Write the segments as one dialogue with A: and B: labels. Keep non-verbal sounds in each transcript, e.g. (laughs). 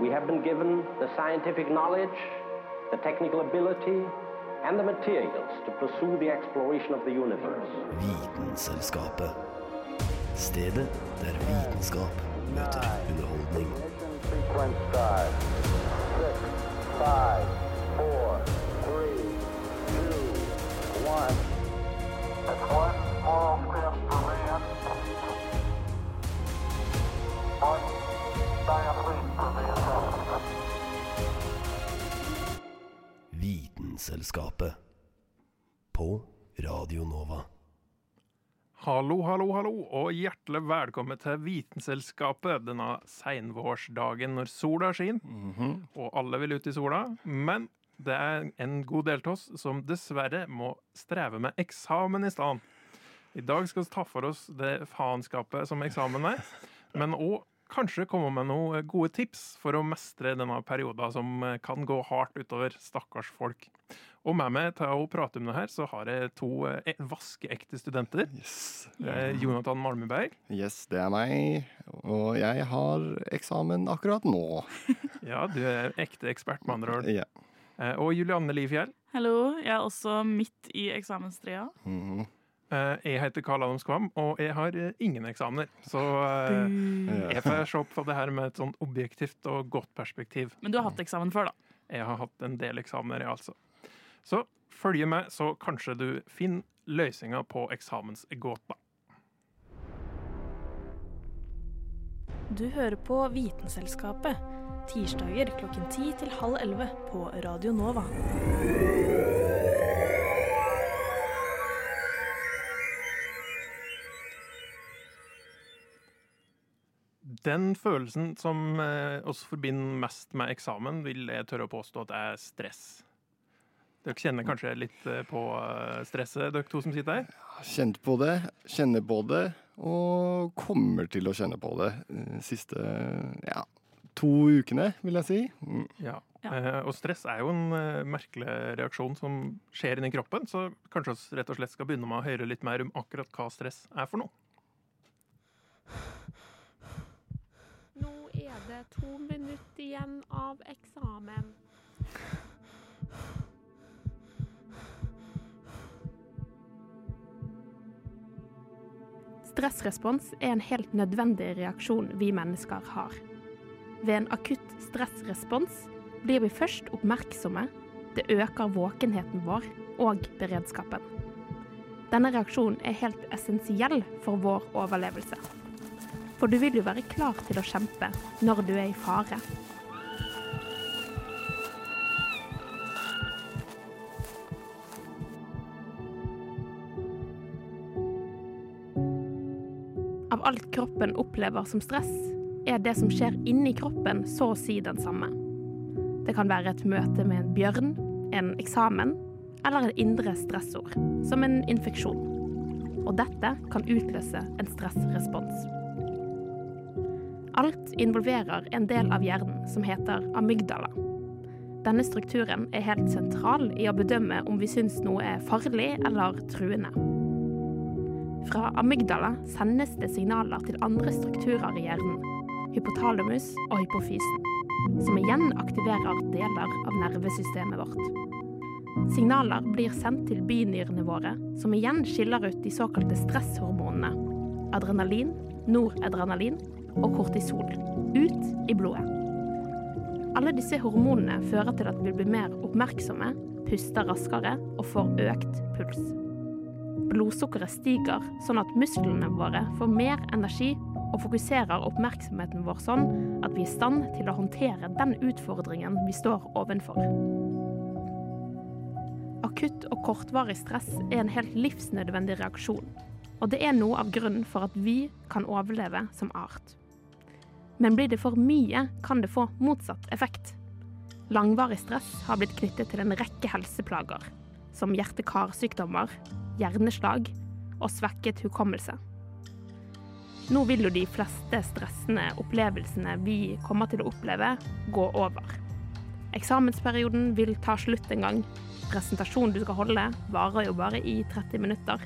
A: we have been given the scientific knowledge, the technical ability, and the materials to pursue the exploration of the universe.
B: Vitenselskapet. Stedet der vitenskap møter underholdning.
C: Ignition sequence start. Six, five, four, three, two, one. It's one small step for man. One giant leap for mankind.
B: Vitenselskapet. På Radio Nova.
D: Hallo, hallo, hallo, og hjertelig velkommen til Vitenselskapet denne seinvårsdagen når sola skinner, og alle vil ut i sola. Men det er en god del av oss som dessverre må streve med eksamen i stedet. I dag skal vi ta for oss det faenskapet som eksamen er, men òg kanskje komme med noen gode tips for å mestre denne perioden som kan gå hardt utover stakkars folk. Og med meg til å prate om det her, så har jeg to eh, vaskeekte studenter.
E: Yes.
D: Eh, Jonathan Malmeberg.
E: yes, det er meg. Og jeg har eksamen akkurat nå. (laughs)
D: Ja, du er ekte ekspert, med andre ord.
E: Ja.
D: Eh, Og Julianne Liefjell.
F: Hallo, jeg er også midt i eksamenstria.
E: Mhm.
D: Eh, Jeg heter Karl Adam Skvam, og jeg har eh, ingen eksamener. Så eh, jeg får se på det her med et sånt objektivt og godt perspektiv.
F: Men du har hatt eksamen før, da.
D: Jeg har hatt en del eksamener, jeg, altså. Så følg med, så kanskje du finner løsninga på eksamensgåta.
G: Du hører på Vitenselskapet. Tirsdager klokken ti til halv 11 på Radio Nova.
D: Den følelsen som eh, oss forbinder mest med eksamen, vil jeg tørre å påstå at er stress. Dere kjenner kanskje litt eh, på eh, stresset, dere to som sitter her?
E: Kjent på det, kjenner på det, og kommer til å kjenne på det de siste ja, to ukene, vil jeg si. Mm.
D: Ja.
F: Ja.
D: Og stress er jo en merkelig reaksjon som skjer inni kroppen, så kanskje vi rett og slett skal begynne med å høre litt mer om akkurat hva stress er for noe.
H: Nå er det to minutter igjen av eksamen.
I: Stressrespons er en helt nødvendig reaksjon vi mennesker har. Ved en akutt stressrespons blir vi først oppmerksomme, det øker våkenheten vår og beredskapen. Denne reaksjonen er helt essensiell for vår overlevelse. For du vil jo være klar til å kjempe når du er i fare. Av alt kroppen opplever som stress, er det som skjer inni kroppen så å si den samme. Det kan være et møte med en bjørn, en eksamen eller en indre stressord, som en infeksjon. Og dette kan utløse en stressrespons. Alt involverer en del av hjernen som heter amygdala. Denne strukturen er helt sentral i å bedømme om vi syns noe er farlig eller truende. Fra amygdala sendes det signaler til andre strukturer i hjernen, hypotalamus og hypofysen, som igjen aktiverer deler av nervesystemet vårt. Signaler blir sendt til binyrene våre, som igjen skiller ut de såkalte stresshormonene adrenalin, noradrenalin og kortisol ut i blodet. Alle disse hormonene fører til at vi blir mer oppmerksomme, puster raskere og får økt puls. Blodsukkeret stiger, sånn at musklene våre får mer energi og fokuserer oppmerksomheten vår sånn at vi er i stand til å håndtere den utfordringen vi står ovenfor. Akutt og kortvarig stress er en helt livsnødvendig reaksjon, og det er noe av grunnen for at vi kan overleve som art. Men blir det for mye, kan det få motsatt effekt. Langvarig stress har blitt knyttet til en rekke helseplager, som hjerte-karsykdommer, hjerneslag og svekket hukommelse. Nå vil jo de fleste stressende opplevelsene vi kommer til å oppleve, gå over. Eksamensperioden vil ta slutt en gang. Presentasjonen du skal holde, varer jo bare i 30 minutter.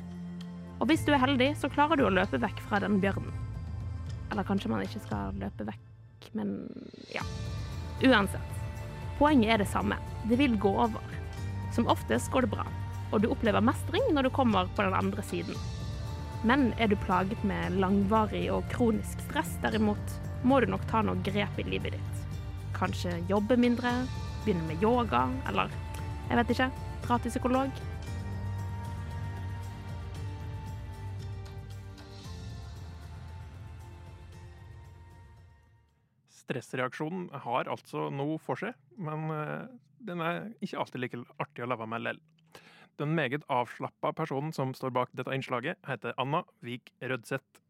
I: Og hvis du er heldig, så klarer du å løpe vekk fra den bjørnen. Eller kanskje man ikke skal løpe vekk, men ja. Uansett, poenget er det samme. Det vil gå over. Som oftest går det bra, og du opplever mestring når du kommer på den andre siden. Men er du plaget med langvarig og kronisk stress derimot, må du nok ta noe grep i livet ditt. Kanskje jobbe mindre, begynne med yoga, eller jeg vet ikke, dra til psykolog.
D: Stressreaksjonen har altså noe for seg, men eh, den er ikke alltid like artig å leve med lell. Den meget avslappa personen som står bak dette innslaget, heter Anna Vik Rødseth.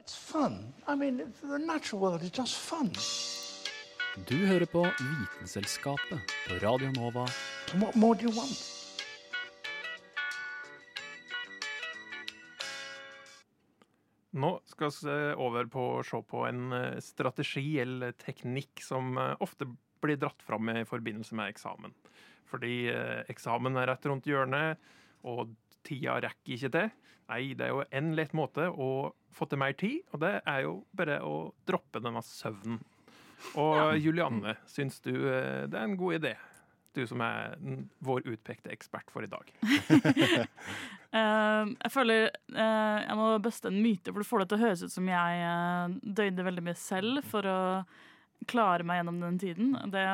J: It's fun. I mean, the natural world is just fun.
K: Du hører på Vitenselskapet på Radio Nova.
J: What more do you want?
D: Nå skal vi over på å se på en eh, strategi eller teknikk som eh, ofte blir dratt fram i forbindelse med eksamen. Fordi eh, eksamen er rett rundt hjørnet, og tida rekker ikke til. Nei, det er jo en lett måte å få til mer tid, og det er jo bare å droppe denne søvnen. Og Julianne, syns du eh, det er en god idé? Du som er vår utpekte ekspert for i dag. (laughs)
F: Eh, jeg føler eh, jeg må bøste en myte, for du får det til å høres ut som jeg uh, veldig mye selv for å klare meg gjennom den tiden. Det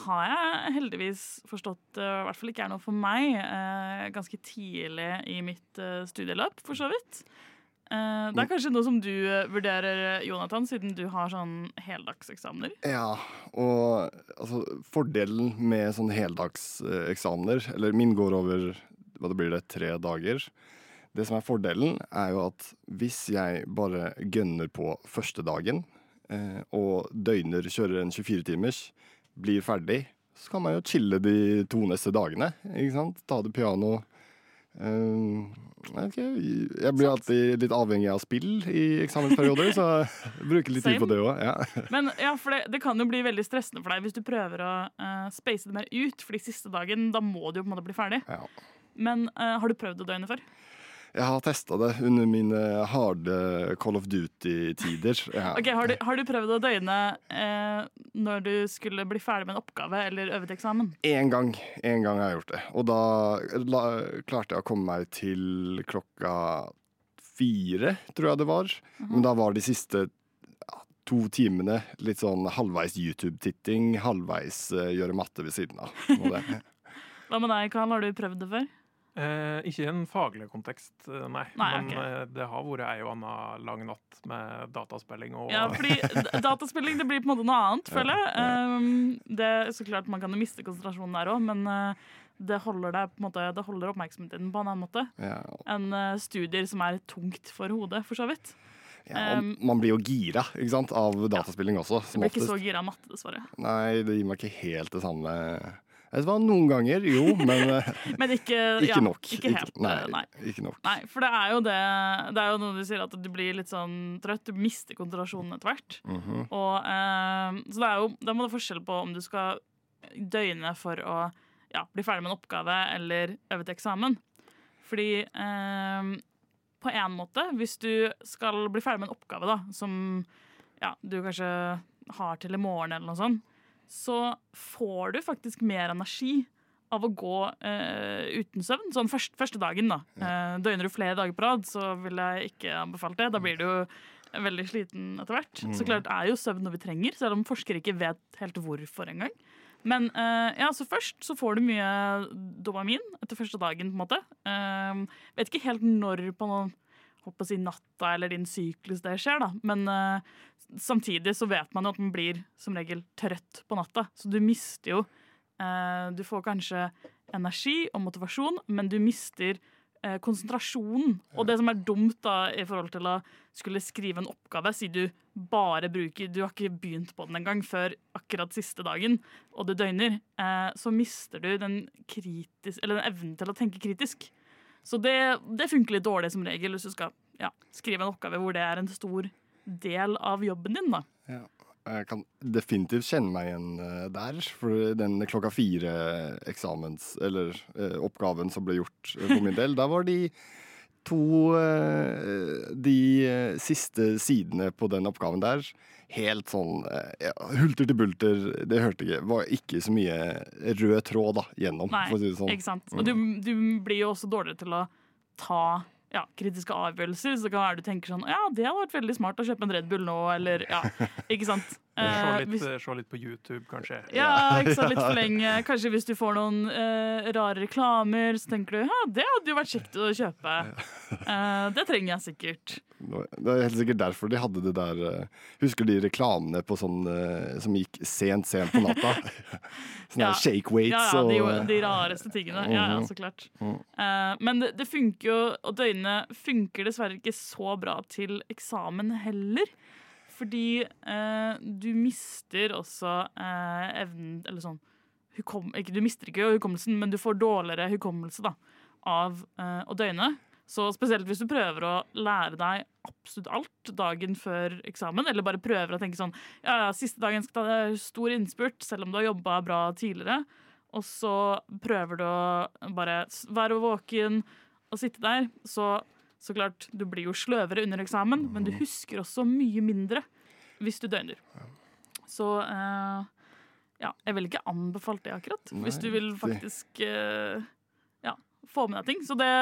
F: har jeg heldigvis forstått i hvert fall ikke er noe for meg ganske tidlig i mitt studieløp, for så vidt. Det er kanskje noe som du vurderer, Jonathan, siden du har sånn heldagseksamener.
E: Ja, og altså, fordelen med sånn heldagseksamener, eller min går over hva det blir det, tre dager. Det som er fordelen, er jo at hvis jeg bare gønner på første dagen, eh, og døgner, kjører en 24-timers, blir ferdig, så kan man jo chille de to neste dagene. Ikke sant? Ta det piano. Eh, jeg jeg blir alltid litt avhengig av spill i eksamensperioder, så jeg (laughs) bruker litt tid på det òg. Ja. (laughs)
F: Men ja, for det, det kan jo bli veldig stressende for deg hvis du prøver å uh, space det mer ut. Fordi siste dagen, da må du jo på en måte bli ferdig.
E: Ja.
F: Men uh, har du prøvd å døgne før?
E: Jeg har testa det under mine harde Call of Duty-tider. (laughs) Ja.
F: Ok, har du, har du prøvd å døgne eh, når du skulle bli ferdig med en oppgave eller øve til eksamen?
E: Én gang. En gang har jeg gjort det. Og da la, klarte jeg å komme meg til klokka fire, tror jeg det var. Men da var de siste to timene litt sånn halvveis YouTube-titting, halvveis uh, gjøre matte ved siden av. (laughs)
F: Hva med deg, Karl? Har du prøvd det før?
D: Eh, ikke i en faglig kontekst, eh, nei.
F: Nei,
D: Men
F: ok.
D: eh, det har vært ei og anna lang natt med dataspilling og
F: Ja, fordi (laughs) dataspilling det blir på en måte noe annet, føler jeg. Um, det er så klart Man kan jo miste konsentrasjonen der òg, men uh, det holder deg på en måte Det holder oppmerksomheten på en annen måte
E: Ja.
F: enn studier som er tungt for hodet, for så vidt.
E: Ja, og man blir jo gira ikke sant, av dataspilling også.
F: Jeg
E: Som
F: blir ikke
E: oftest.
F: så gira av matte, dessverre.
E: Nei, det gir meg ikke helt det samme. Vet du hva, noen ganger, jo, men eh, (laughs)
F: Men ikke,
E: ikke
F: ja,
E: nok.
F: Ikke helt.
E: nei,
F: uh, nei.
E: ikke nok.
F: Nei, for det er jo det Det er jo noe du sier at du blir litt sånn trøtt. Du mister konsentrasjonen etter hvert.
E: Mhm.
F: Og, eh, så det er jo Da må det forskjell på om du skal døgne for å ja, bli ferdig med en oppgave eller øve til eksamen. Fordi eh, på en måte, hvis du skal bli ferdig med en oppgave da, som ja, du kanskje har til i morgen, eller noe sånt, så får du faktisk mer energi av å gå eh, uten søvn. Sånn først, første dagen, da. Eh, døgner du flere dager på rad, så vil jeg ikke anbefalt det. Da blir du jo veldig sliten etter hvert.
L: Mm.
F: Så klart er jo søvn noe vi trenger, selv om forskere ikke vet helt hvorfor engang. Men eh, ja, så først så får du mye dopamin etter første dagen, på en måte. Eh, vet ikke helt når på noen håper å si natta eller din syklus det skjer, da. Men eh, samtidig så vet man jo at man blir som regel trøtt på natta. Så du mister jo eh, Du får kanskje energi og motivasjon, men du mister eh, konsentrasjonen. Og det som er dumt da i forhold til å skulle skrive en oppgave, si du bare bruker Du har ikke begynt på den engang før akkurat siste dagen, og du døgner, eh, så mister du den, kritis, eller den evnen til å tenke kritisk. Så det, det funker litt dårlig som regel hvis du skal ja, skrive en oppgave hvor det er en stor del av jobben din. da.
E: Ja. Jeg kan definitivt kjenne meg igjen eh, der. For den klokka fire-eksamens, eller eh, oppgaven som ble gjort eh, for min del, da var de to De siste sidene på den oppgaven der, helt sånn ja, hulter til bulter, det hørte ikke Var ikke så mye rød tråd da, gjennom,
F: Nei,
E: for å si det sånn.
F: ikke sant. Og du, du blir jo også dårligere til å ta ja, kritiske avgjørelser. Så det kan være du tenker sånn Ja, det hadde vært veldig smart å kjøpe en Red Bull nå, eller ja. (laughs) Ikke sant.
D: Se
F: Eh,
D: litt,
F: hvis-
D: se litt på YouTube, kanskje.
F: ja, (laughs) ikke sant, litt for lenge. Kanskje hvis du får noen eh, rare reklamer, så tenker du ja, det hadde jo vært kjekt å kjøpe. Eh, det trenger jeg sikkert.
E: Det er helt sikkert derfor de hadde det der eh, Husker de reklamene på sånn eh, som gikk sent, sent på natta? (laughs) Sånne
F: Ja.
E: shake weights
F: Ja, ja, de,
E: og
F: de rareste tingene. Ja, ja,
E: Mhm.
F: så klart.
E: Mhm.
F: Eh, men det, det funker jo, og døgnet funker dessverre ikke så bra til eksamen heller. Fordi eh, du mister også eh, evnen Eller sånn hukom, ikke, Du mister ikke hukommelsen, men du får dårligere hukommelse da, av eh, å døgne. Så spesielt hvis du prøver å lære deg absolutt alt dagen før eksamen, eller bare prøver å tenke sånn ja, ja, siste dagen skal ta stor innspurt, selv om du har jobba bra tidligere. Og så prøver du å bare være våken og sitte der. Så, så klart, du blir jo sløvere under eksamen, men du husker også mye mindre hvis du døgner. Så eh, ja, jeg ville ikke anbefalt det akkurat. hvis du vil faktisk eh, ja, få med deg ting. Så det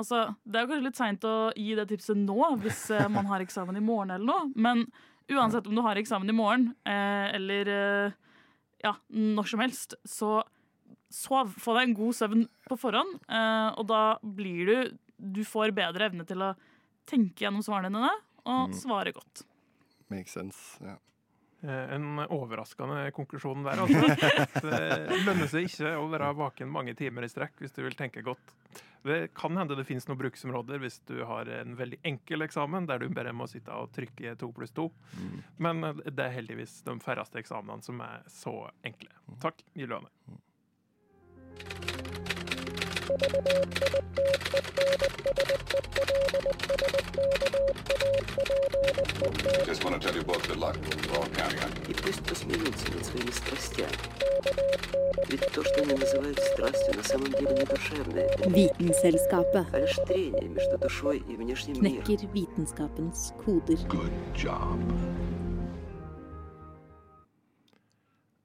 F: Altså, det er kanskje litt seint å gi det tipset nå, hvis eh, man har eksamen i morgen eller noe. Men uansett om du har eksamen i morgen, eh, eller eh, ja, når som helst, så sov. Få deg en god søvn på forhånd, eh, og da blir du Du får bedre evne til å tenke gjennom svarene dine og
E: Mm.
F: svare godt.
E: Makes sense. Ja.
D: Eh, En overraskende konklusjon der, altså. (laughs) Det lønner seg ikke å være vaken mange timer i strekk hvis du vil tenke godt. Det kan hende det finnes noen bruksområder hvis du har en veldig enkel eksamen, der du bare må sitte og trykke to pluss to. Men eh, det er heldigvis de færreste eksamenene som er så enkle. Takk, Juliane.
L: Just want to tell you both good luck. We're all counting on you.
M: И пусть посмеются над своими страстями. Ведь то, что они называют страстью, на самом деле не душевное.
N: Vitenselskapet
M: а лишь трение между душой и внешним миром.
N: knekker vitenskapens koder.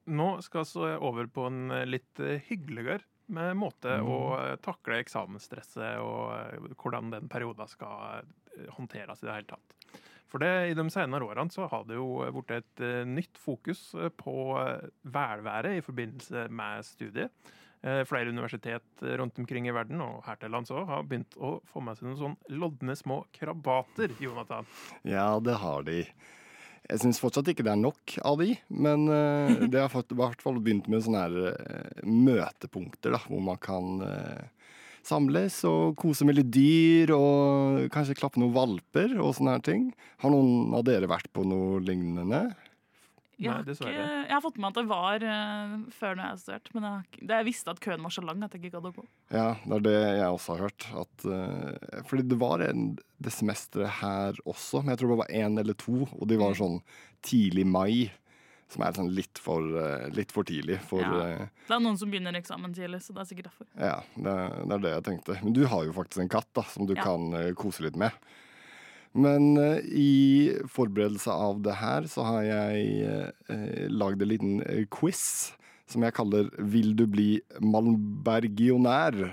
D: Nå skal vi så over på en eh, litt eh, hyggeligere med måte å eh, takle eksamensstresset og eh, hvordan den perioden skal eh, håndteres i det hele tatt. For det, I de senere årene så har det jo blitt et eh, nytt fokus eh, på eh, velvære i forbindelse med studiet. Flere universitet rundt omkring i verden, og her til lands òg, har begynt å få med seg noen sånn lodne små krabater, Jonathan.
E: Ja, det har de. Jeg syns fortsatt ikke det er nok av de, men det har i hvert fall begynt med sånne her møtepunkter, da, hvor man kan samles og kose med litt dyr og kanskje klappe noen valper og sånne her ting. Har noen av dere vært på noe lignende?
F: Jeg har, ikke, jeg har fått med at det var uh, før når jeg studerte, men jeg, har ikke- jeg visste at køen var så lang at jeg ikke gadd å gå.
E: Ja, det er det jeg også har hørt. At, uh, fordi det var en det semesteret her også, men jeg tror det var én eller to, og de var sånn tidlig mai. Som er sånn litt for, eh, litt for tidlig for
F: Ja.
E: eh,
F: Det er noen som begynner eksamen tidlig, så det er sikkert derfor.
E: Ja, det, det er det jeg tenkte. Men du har jo faktisk en katt da, som du
F: Ja.
E: kan eh, kose litt med. Men eh, i forberedelse av det her så har jeg uh, lagd en liten eh, quiz som jeg kaller 'Vil du bli malmbergionær?'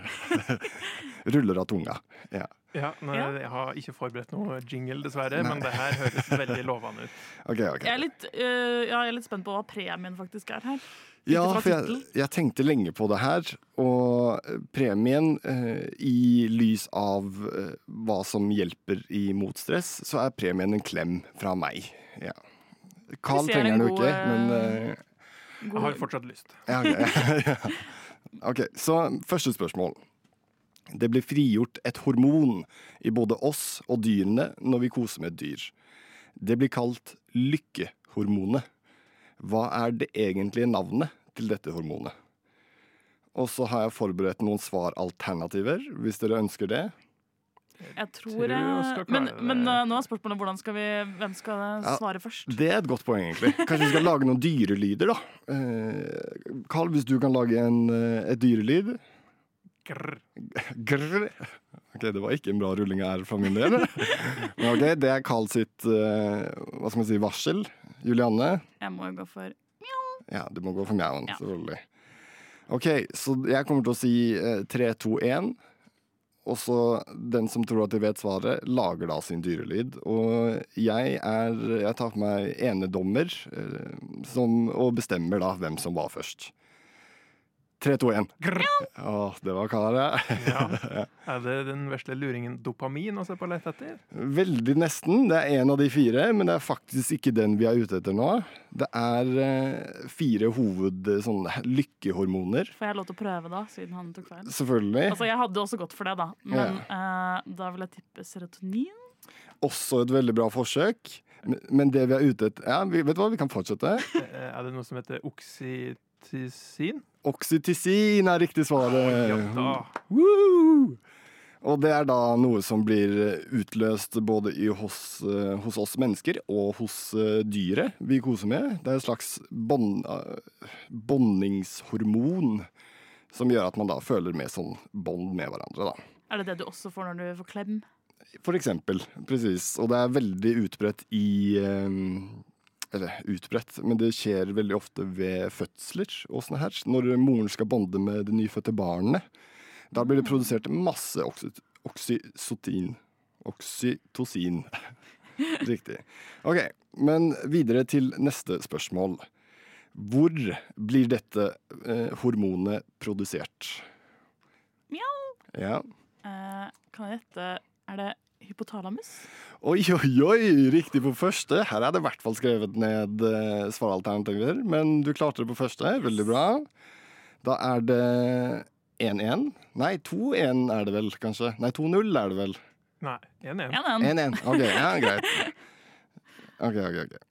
E: (laughs) Ruller av tunga. Ja.
D: Ja, nei,
F: Ja.
D: Jeg har ikke forberedt noe jingle, dessverre,
E: Nei.
D: men det her høres veldig lovende ut. (laughs)
E: Okay, okay.
F: Jeg er, litt, uh, ja, jeg er litt spent på hva premien faktisk er her.
E: Ja, for jeg, jeg tenkte lenge på det her, og eh, premien uh, i lys av uh, hva som hjelper i stress, så er premien en klem fra meg. Ja. Carl trenger den jo ikke, men
D: Jeg har fortsatt lyst.
E: ja, ok. (laughs) ja. OK, så første spørsmål. Det blir frigjort et hormon i både oss og dyrene når vi koser med et dyr. Det blir kalt lykkehormonet. Hva er det egentlige navnet til dette hormonet? Og så har jeg forberedt noen svaralternativer, hvis dere ønsker det.
F: Jeg tror,
E: jeg
F: eh, Men, men eh, nå er spørsmålet hvordan skal vi, hvem skal
E: Ja,
F: svare først?
E: Det er et godt poeng, egentlig. Kanskje vi skal lage noen dyrelyder, da. Karl, Carl, hvis du kan lage en, eh, et dyrelyd?
D: Grr.
E: Grr. Ok, Det var ikke en bra rulling av R fra min del. (laughs) Men ok, Det er Carl sitt uh, hva skal man si, varsel. Julianne?
F: Jeg må jo gå for
E: Ja, du må gå for mjauen,
F: Ja.
E: selvfølgelig. OK, så jeg kommer til å si eh, 3, 2, 1. Og så den som tror at de vet svaret, lager da sin dyrelyd. Og jeg er Jeg tar på meg enedommer uh, som, og bestemmer da hvem som var først. 3, 2, 1. Åh, det var klar, ja. (laughs)
D: Ja. Er det den vesle luringen dopamin å se på lett etter?
E: Veldig nesten. Det er en av de fire, men det er faktisk ikke den vi er ute etter nå. Det er eh, fire hoved sånn, lykkehormoner.
F: Får jeg lov til å prøve, da, siden han tok feil?
E: Selvfølgelig.
F: Altså, Jeg hadde også gått for det, da. Men eh, da vil jeg tippe serotonin.
E: Også et veldig bra forsøk. Men, det vi er ute etter Ja, vi, vet du hva, vi kan fortsette.
D: Eh, Er det noe som heter oksytocin?
E: Oksytocin er riktig
D: da.
E: Og det er da noe som blir utløst både i, hos, eh, hos oss mennesker og hos eh, dyret vi koser med. Det er et slags eh, bondingshormon som gjør at man da føler mer sånn bånd med hverandre. da.
F: Er det det du også får når du får klem?
E: For eksempel. Presis. Og det er veldig utbredt i eh, Eller utbredt, men det skjer veldig ofte ved fødsler og sånne her. Når moren skal bonde med det nyfødte barnet. Da blir det produsert masse oksy oksysotin. Oksytocin. (laughs) Riktig. OK, men videre til neste spørsmål. Hvor blir dette eh, hormonet produsert?
F: Mjau.
E: Ja.
F: Eh, kan jeg gjette Er det hypotalamus?
E: Oi, oi, oi! Riktig på første. Her er det i hvert fall skrevet ned eh, svaralternativer, men du klarte det på første. Veldig bra. Da er det 1-1. Nei, 2-1 er det vel, kanskje. Nei, 2-0 er det vel.
D: Nei, 1-1.
E: 1-1. OK, ja, greit. OK, OK. ok.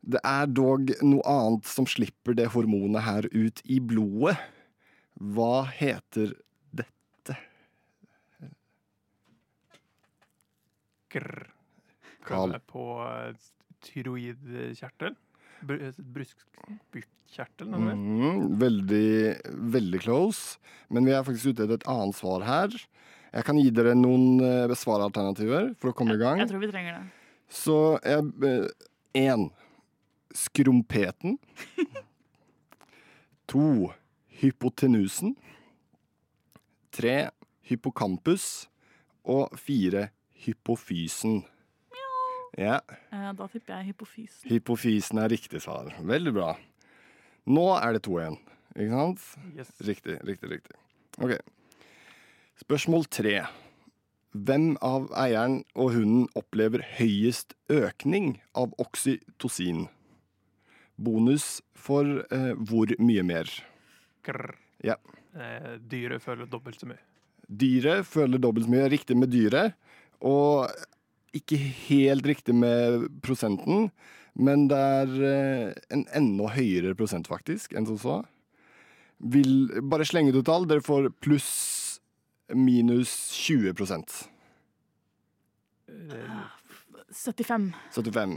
E: Det er dog noe annet som slipper det hormonet her ut i blodet. Hva heter
D: Grr. Kall. På eh, tyroidkjertel? Br- Brystkjertel,
E: Mm. Veldig, veldig close. Men vi er faktisk ute etter et annet svar her. Jeg kan gi dere noen eh, svaralternativer for å komme i gang.
F: Jeg tror vi trenger det.
E: Så én skrumpeten. (laughs) to hypotenusen. Tre hippocampus. Og fire hypofysen. Ja,
F: Eh, da tipper jeg hypofysen.
E: hypofysen er riktig svar. Veldig bra. Nå er det 2-1, ikke sant?
D: Yes.
E: Riktig, riktig, riktig. Ok. Spørsmål tre. Hvem av eieren og hunden opplever høyest økning av oksytocin? Bonus for eh, hvor mye mer?
D: Grr.
E: Ja.
D: Eh, dyret føler dobbelt så mye.
E: Dyret føler dobbelt så mye. Riktig med dyret. Og ikke helt riktig med prosenten, men det er eh, en enda høyere prosent, faktisk, enn som så. Vil bare slenge ut tall. Dere får pluss minus 20
D: Eh,
F: 75.
E: 75.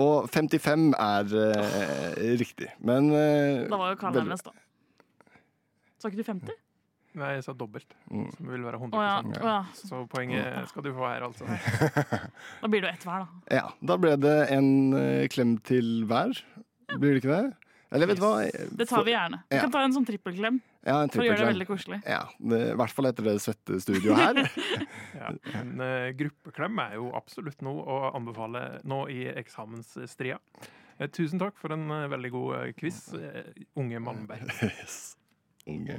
E: Og 55 er eh, riktig. Men eh,
F: Da var jo Karl nærmest, da. Sa ikke du 50?
D: Nei, jeg sa dobbelt,
E: Mm.
D: som vil være 100
F: oh, ja, ja.
D: Så poenget skal du få her, altså. (laughs)
F: Da blir det ett hver, da.
E: Ja, da ble det en eh, klem til hver. Blir det ikke det? Eller vet du hva?
F: Det tar vi gjerne. Vi
E: Ja.
F: kan ta en sånn trippelklem
E: Ja, en
F: for å gjøre det veldig koselig.
E: Ja, det, I hvert fall etter det svette studioet her. (laughs)
D: Ja, en uh, gruppeklem er jo absolutt noe å anbefale nå i eksamensstria. Uh, tusen takk for en uh, veldig god eh, quiz, eh, unge Malmberg. (laughs)
E: yes. Unge.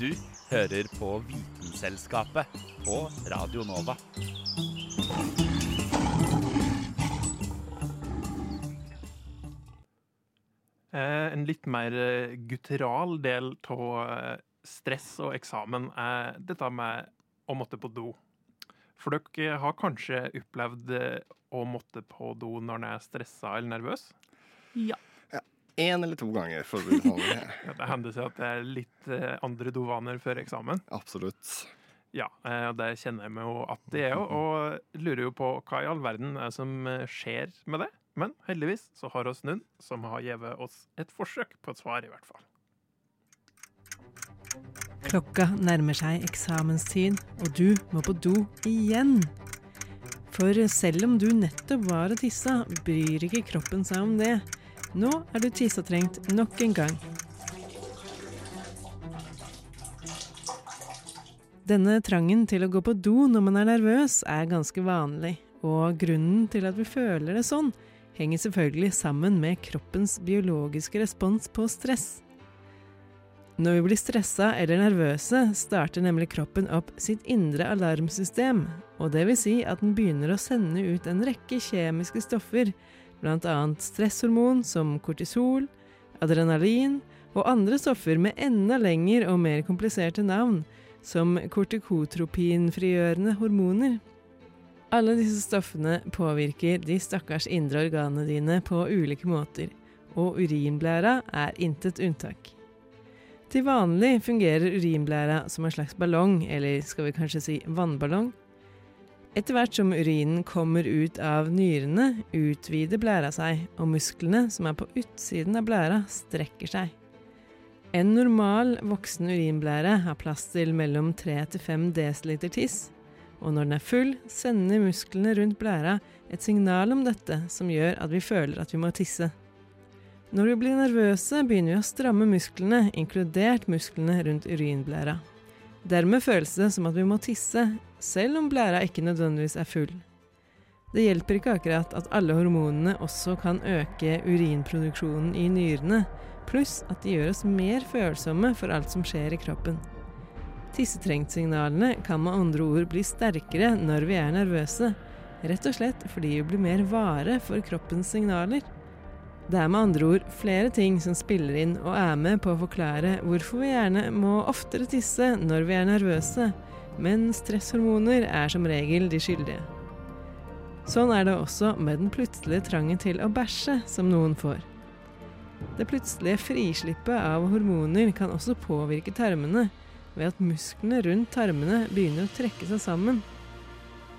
O: Du hører på Vitenselskapet på Radio Nova.
D: Eh, en litt mer gutteral guttural del av eh, stress og eksamen er dette med å måtte på do. For dere har kanskje opplevd eh, å måtte på do når en er stressa eller nervøs?
F: Ja.
E: Én eller to ganger, for å sånn. (laughs)
D: Ja, det hender seg at det er litt eh, andre dovaner før eksamen.
E: Absolutt.
D: Ja, eh, og det kjenner jeg meg jo at det er jo, og lurer jo på hva i all verden er som eh, skjer med det. Men heldigvis så har oss noen som har gitt oss et forsøk på et svar, i hvert fall.
P: Klokka nærmer seg eksamenstid, og du må på do igjen. For selv om du nettopp var og tissa, bryr ikke kroppen seg om det. Nå er du tissetrengt nok en gang. Denne trangen til å gå på do når man er nervøs, er ganske vanlig. Og grunnen til at vi føler det sånn, henger selvfølgelig sammen med kroppens biologiske respons på stress. Når vi blir stressa eller nervøse, starter nemlig kroppen opp sitt indre alarmsystem, og det vil si at den begynner å sende ut en rekke kjemiske stoffer, bl.a. stresshormon som kortisol, adrenalin og andre stoffer med enda lengre og mer kompliserte navn, som kortikotropinfrigjørende hormoner. Alle disse stoffene påvirker de stakkars indre organene dine på ulike måter, og urinblæra er intet unntak. Til vanlig fungerer urinblæra som en slags ballong, eller skal vi kanskje si vannballong. Etter hvert som urinen kommer ut av nyrene, utvider blæra seg, og musklene som er på utsiden av blæra, strekker seg. En normal voksen urinblære har plass til mellom 3-5 dl tiss, og når den er full, sender musklene rundt blæra et signal om dette som gjør at vi føler at vi må tisse. Når vi blir nervøse, begynner vi å stramme musklene, inkludert musklene rundt urinblæra. Dermed føles det som at vi må tisse, selv om blæra ikke nødvendigvis er full. Det hjelper ikke akkurat at alle hormonene også kan øke urinproduksjonen i nyrene, pluss at de gjør oss mer følsomme for alt som skjer i kroppen. Tissetrengtsignalene kan med andre ord bli sterkere når vi er nervøse, rett og slett fordi vi blir mer vare for kroppens signaler. Det er med andre ord flere ting som spiller inn og er med på å forklare hvorfor vi gjerne må oftere tisse når vi er nervøse, men stresshormoner er som regel de skyldige. Sånn er det også med den plutselige trangen til å bæsje som noen får. Det plutselige frislippet av hormoner kan også påvirke tarmene, ved at musklene rundt tarmene begynner å trekke seg sammen.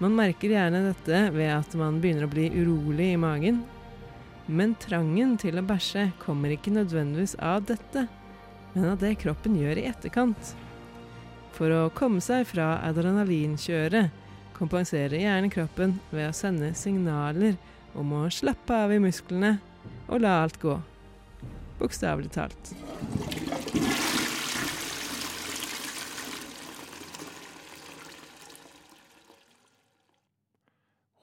P: Man merker gjerne dette ved at man begynner å bli urolig i magen. Men trangen til å bæsje kommer ikke nødvendigvis av dette, men av det kroppen gjør i etterkant. For å komme seg fra adrenalinkjøret kompenserer gjerne kroppen ved å sende signaler om å slappe av i musklene og la alt gå. Bokstavelig talt.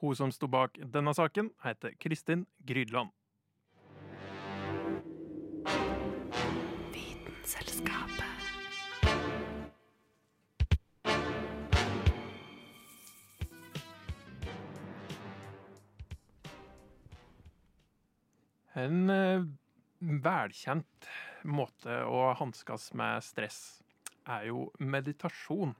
D: Hun som sto bak denne saken, heter Kristin Grydland. En eh, velkjent måte å hanskes med stress er jo meditasjon.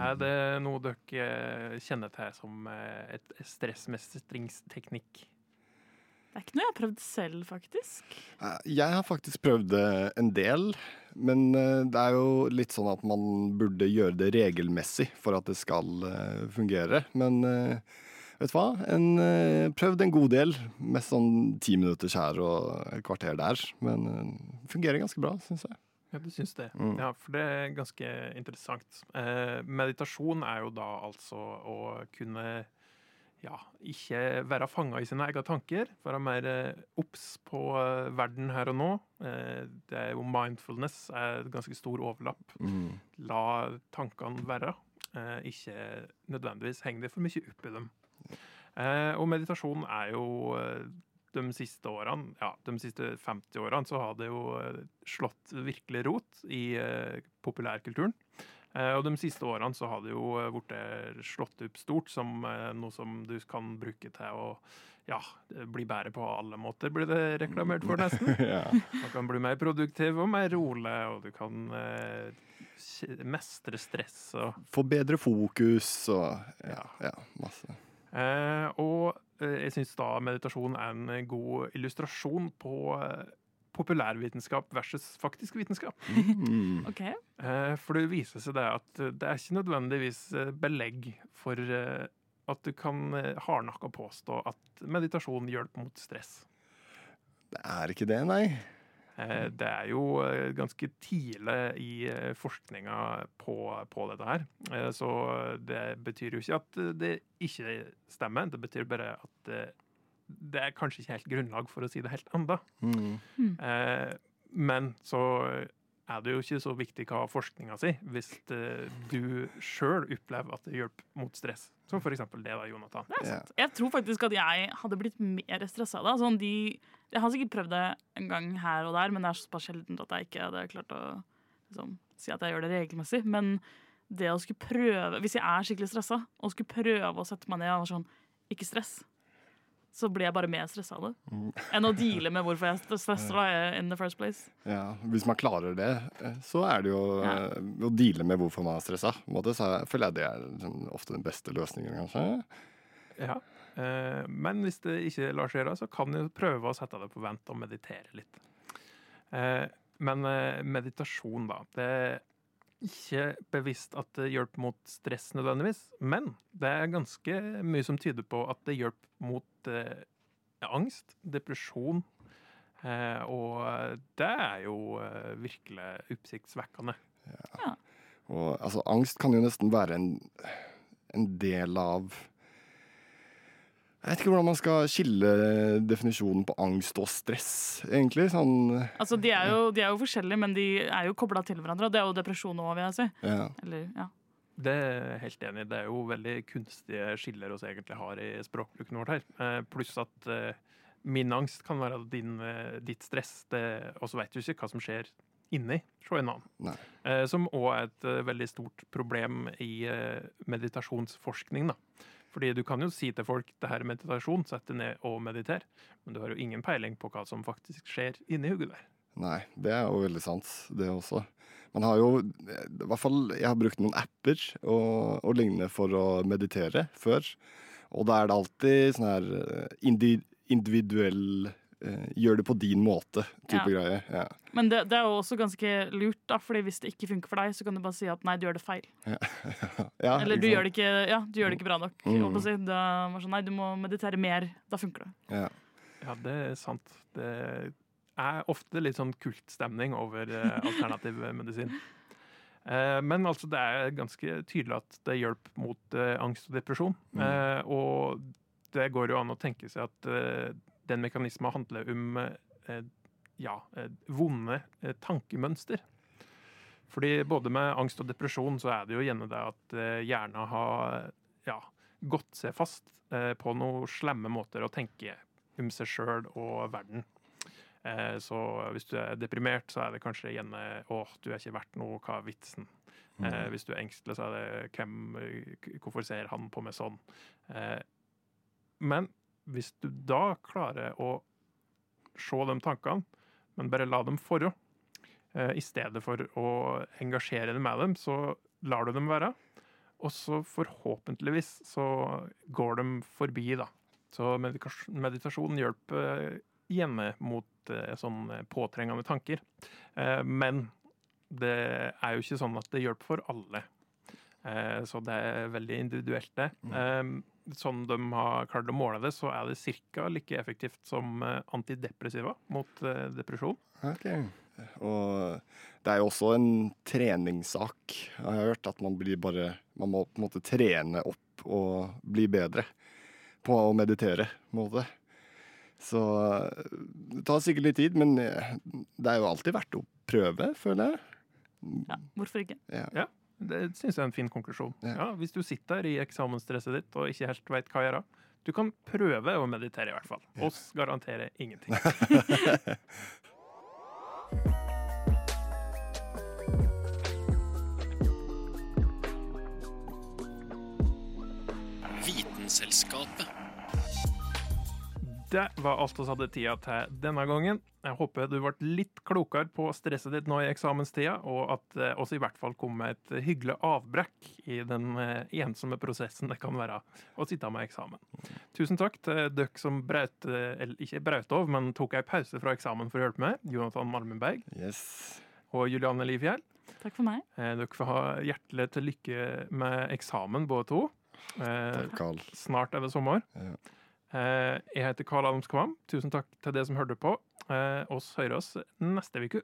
D: Er det noe dere kjenner til som eh, et stressmestringsteknikk?
F: Det er ikke noe jeg har prøvd selv, faktisk.
E: Eh, Jeg har faktisk prøvd det en del, men eh, det er jo litt sånn at man burde gjøre det regelmessig for at det skal eh, fungere. Men eh, vet du hva? En, eh, prøvd en god del, mest sånn ti minutters her og et kvarter der. Men det fungerer ganske bra, syns jeg.
D: Ja, du syns det?
E: Mm.
D: Ja, for det er ganske interessant. Eh, meditasjon er jo da altså å kunne ja, ikke være fanga i sine egne tanker, være mer eh, obs på eh, verden her og nå. Eh, det er jo mindfulness er et ganske stor overlapp.
E: Mm.
D: La tankene være. Ikke nødvendigvis henge deg for mye opp i dem. Og meditasjon er jo de siste årene, ja, de siste 50 årene, så har det jo eh, slått virkelig rot i eh, populærkulturen. Eh, og de siste årene så har det jo blitt slått opp stort som noe som du kan bruke til å ja, bli bedre på alle måter, blir det reklamert for, nesten. (laughs)
E: Ja.
D: Du kan bli mer produktiv og mer rolig, og du kan eh, mestre stress og
E: Få bedre fokus og ja, ja masse.
D: Eh, og jeg syns da meditasjon er en god illustrasjon på eh, populærvitenskap versus faktisk vitenskap. (laughs)
F: Ok.
D: okay. For det viser seg det at eh, det er ikke nødvendigvis eh, belegg for eh, at du kan eh, hardnakka påstå at meditasjon hjelper mot stress.
E: Det er ikke det, nei.
D: Eh, Det er jo eh, ganske tidlig i eh, forskninga på, på dette her. Så det betyr jo ikke at det ikke stemmer. Det betyr bare at det er kanskje ikke helt grunnlag for å si det helt enda.
E: Mm.
D: Eh, Men så er det jo ikke så viktig hva forskninga sier, hvis eh, du sjøl opplever at det hjelper mot stress. Som for eksempel det, da, Jonathan.
F: Det er sant. Jeg tror faktisk at jeg hadde blitt mer stressa da. Sånn, de, jeg har sikkert prøvd det en gang her og der, men det er såpass sjeldent at jeg ikke hadde klart å liksom, si at jeg gjør det regelmessig. Men det å skulle prøve Hvis jeg er skikkelig stressa, og skulle prøve å sette meg ned og være sånn Ikke stress. Så blir jeg bare mer stressa av det.
E: Mm.
F: Enn å deale med hvorfor jeg er stressa in the first place.
E: Ja, Hvis man klarer det, eh, så er det jo ja. å deale med hvorfor man er stressa. Så føler jeg det er liksom ofte den beste løsningen, kanskje.
D: Ja. Eh, Men hvis det ikke lar seg gjøre, så kan du prøve å sette det på vent og meditere litt. Eh, Men eh, meditasjon, da. Det ikke bevisst at det hjelper mot stress nødvendigvis, men det er ganske mye som tyder på at det hjelper mot eh, angst, depresjon, eh, og det er jo eh, virkelig oppsiktsvekkende.
E: Og altså, angst kan jo nesten være en, en del av Jeg vet ikke hvordan man skal skille definisjonen på angst og stress, egentlig. Sånn
F: Altså, de er, jo, de er jo forskjellige, men de er jo kobla til hverandre. Og det er jo depresjon òg, vil jeg si.
E: Ja.
F: Eller, ja.
D: Det er jeg helt enig i. Det er jo veldig kunstige skiller vi egentlig har i språkbruken vårt her. Eh, pluss at eh, min angst kan være din, eh, ditt stress. Og så vet du ikke hva som skjer inni hos en annen.
E: Nei.
D: Eh, som òg er et eh, veldig stort problem i eh, meditasjonsforskning. da. Fordi du kan jo si til folk det her er meditasjon, sett deg ned og mediter, men du har jo ingen peiling på hva som faktisk skjer inni hodet der.
E: Nei, det er jo veldig sant, det også. Man har jo I hvert fall Jeg har brukt noen apper og, og lignende for å meditere før. Og da er det alltid sånn her eh, individuell Gjør det på din måte-type
F: Ja.
E: greie. Ja.
F: Men det, det er jo også ganske lurt, da, Fordi hvis det ikke funker for deg, så kan du bare si at nei, du gjør det feil.
E: Ja, (laughs)
F: Eller du gjør, det ikke, ja, du gjør det ikke bra nok.
E: Mm.
F: Si. Da var sånn, nei, du må meditere mer. Da funker det.
E: Ja.
D: Ja, det er sant. Det er ofte litt sånn kultstemning over eh, (laughs) alternativ medisin. Eh, men altså, det er ganske tydelig at det hjelper mot eh, angst og depresjon.
E: Mm.
D: Eh, og det går jo an å tenke seg at eh, den mekanismen handler om eh, ja, eh, vonde eh, tankemønster. Fordi både med angst og depresjon så er det jo gjerne det at eh, hjernen har ja, gått seg fast eh, på noen slemme måter å tenke om seg sjøl og verden. Eh, så hvis du er deprimert, så er det kanskje gjerne 'Å, du er ikke verdt noe, hva er vitsen?' Eh,
E: Mm.
D: hvis du er engstelig, så er det hvem, 'Hvorfor ser han på meg sånn?' Eh, men hvis du da klarer å se de tankene, men bare la dem forå, eh, i stedet for å engasjere deg med dem, så lar du dem være. Og så forhåpentligvis så går de forbi, da. Så meditasjon hjelper hjemme mot eh, sånne påtrengende tanker. Eh, men det er jo ikke sånn at det hjelper for alle. Eh, så det er veldig individuelt, det. Eh, sånn de har klart å måle det, så er det ca. like effektivt som eh, antidepressiva mot eh, depresjon.
E: Ok. Og det er jo også en treningssak, jeg har hørt. At man blir bare Man må på en måte trene opp og bli bedre på å meditere, på en måte. Så det tar sikkert litt tid, men det er jo alltid verdt å prøve, føler jeg.
F: Ja, hvorfor ikke?
E: Ja.
D: Ja, det syns jeg er en fin konklusjon. Ja. hvis du sitter i eksamensstresset ditt og ikke helt veit hva gjøre, du kan prøve å meditere, i hvert fall. Oss garanterer ingenting. (laughs)
K: Vitenselskapet.
D: Det var alt vi hadde tida til denne gangen. Jeg håper du ble litt klokere på stresset ditt nå i eksamenstida, og at eh, oss i hvert fall kom med et hyggelig avbrekk i den eh, ensomme prosessen det kan være å sitte med eksamen. Tusen takk til dere som braut, eh, eller ikke braut av, men tok ei pause fra eksamen for å hjelpe meg. Jonathan Malmenberg yes. og Julianne Livfjell.
F: Takk for meg.
D: Eh, dere får ha hjertelig til lykke med eksamen, både to. Eh,
E: Takk, Carl.
D: Snart er det sommer. Eh, jeg heter Karl Adams Kvam. Tusen takk til dere som hørte på. Eh, oss hører oss neste uke.